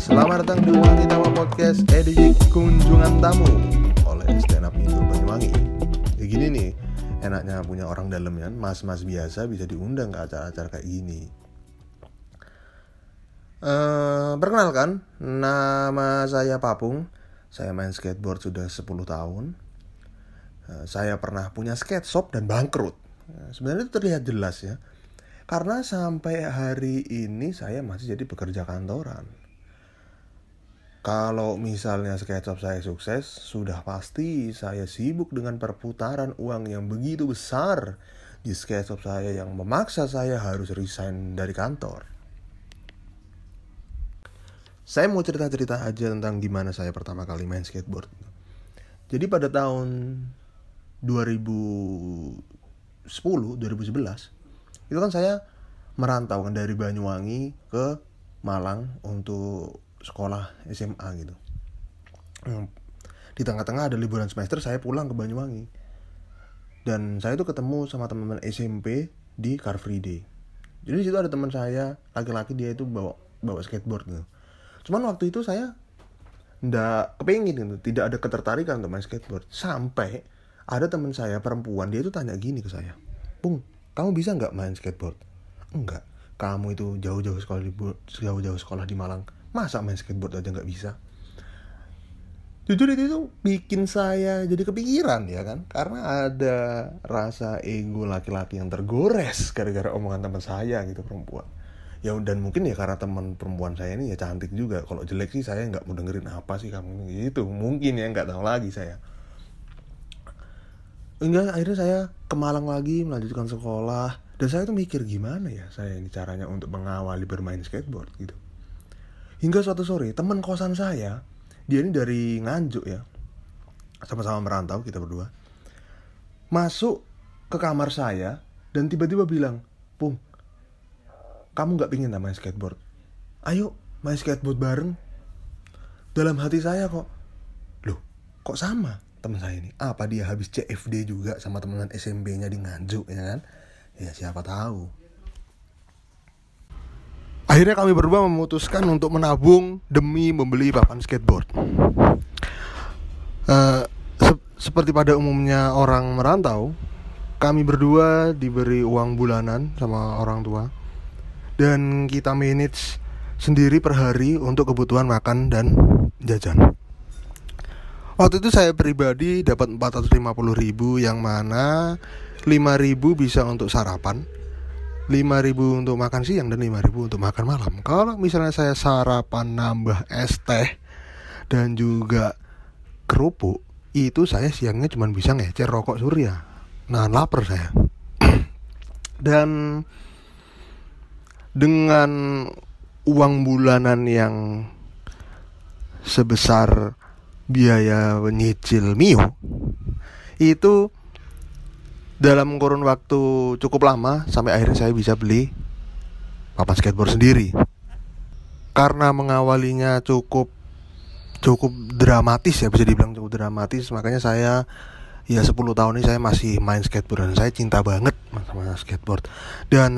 Selamat datang di Wangi Tamu Podcast edisi kunjungan tamu oleh Stand Up Indo Banyuwangi. Ya gini nih, enaknya punya orang dalam ya, mas-mas biasa bisa diundang ke acara-acara kayak gini. Uh, perkenalkan, nama saya Papung. Saya main skateboard sudah 10 tahun. Uh, saya pernah punya skate shop dan bangkrut. Uh, sebenarnya itu terlihat jelas ya. Karena sampai hari ini saya masih jadi pekerja kantoran kalau misalnya SketchUp saya sukses, sudah pasti saya sibuk dengan perputaran uang yang begitu besar di SketchUp saya yang memaksa saya harus resign dari kantor. Saya mau cerita-cerita aja tentang gimana saya pertama kali main skateboard. Jadi pada tahun 2010, 2011, itu kan saya merantau kan dari Banyuwangi ke Malang untuk sekolah SMA gitu. Hmm. di tengah-tengah ada liburan semester saya pulang ke Banyuwangi. Dan saya tuh ketemu sama teman-teman SMP di Car Free Day. Jadi di situ ada teman saya laki-laki dia itu bawa bawa skateboard gitu. Cuman waktu itu saya ndak kepingin gitu tidak ada ketertarikan untuk main skateboard. Sampai ada teman saya perempuan dia itu tanya gini ke saya Pung kamu bisa nggak main skateboard? Enggak. Kamu itu jauh-jauh sekolah di jauh-jauh sekolah di Malang masa main skateboard aja nggak bisa? Jujur itu tuh bikin saya jadi kepikiran ya kan? Karena ada rasa ego laki-laki yang tergores gara-gara omongan teman saya gitu perempuan. Ya dan mungkin ya karena teman perempuan saya ini ya cantik juga. Kalau jelek sih saya nggak mau dengerin apa sih kamu gitu mungkin ya nggak tahu lagi saya. Enggak akhirnya saya ke Malang lagi melanjutkan sekolah. Dan saya tuh mikir gimana ya saya ini caranya untuk mengawali bermain skateboard gitu Hingga suatu sore teman kosan saya, dia ini dari Nganjuk ya, sama-sama merantau kita berdua, masuk ke kamar saya dan tiba-tiba bilang, Pung, kamu nggak pingin main skateboard? Ayo main skateboard bareng. Dalam hati saya kok, loh kok sama teman saya ini? Apa dia habis CFD juga sama teman SMP-nya di Nganjuk ya kan? Ya siapa tahu. Akhirnya kami berdua memutuskan untuk menabung demi membeli papan skateboard. Uh, se seperti pada umumnya orang merantau, kami berdua diberi uang bulanan sama orang tua dan kita manage sendiri per hari untuk kebutuhan makan dan jajan. Waktu itu saya pribadi dapat 450 ribu yang mana 5 ribu bisa untuk sarapan 5000 untuk makan siang dan 5000 untuk makan malam. Kalau misalnya saya sarapan nambah es teh dan juga kerupuk, itu saya siangnya cuma bisa ngecer rokok surya. Nah, lapar saya. dan dengan uang bulanan yang sebesar biaya nyicil Mio itu dalam kurun waktu cukup lama sampai akhirnya saya bisa beli papan skateboard sendiri. Karena mengawalinya cukup cukup dramatis ya bisa dibilang cukup dramatis makanya saya ya 10 tahun ini saya masih main skateboard dan saya cinta banget sama skateboard dan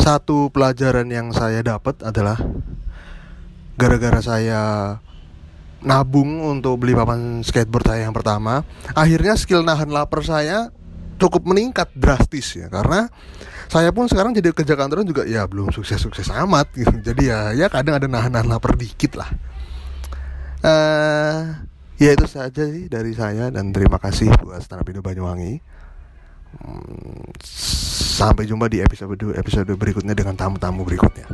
satu pelajaran yang saya dapat adalah gara-gara saya nabung untuk beli papan skateboard saya yang pertama akhirnya skill nahan lapar saya cukup meningkat drastis ya karena saya pun sekarang jadi kerja kantoran juga ya belum sukses-sukses amat gitu. Jadi ya ya kadang ada nahan-nahan lapar dikit lah. Uh, ya itu saja sih dari saya dan terima kasih buat Stand Up Banyuwangi. Hmm, sampai jumpa di episode episode berikutnya dengan tamu-tamu berikutnya.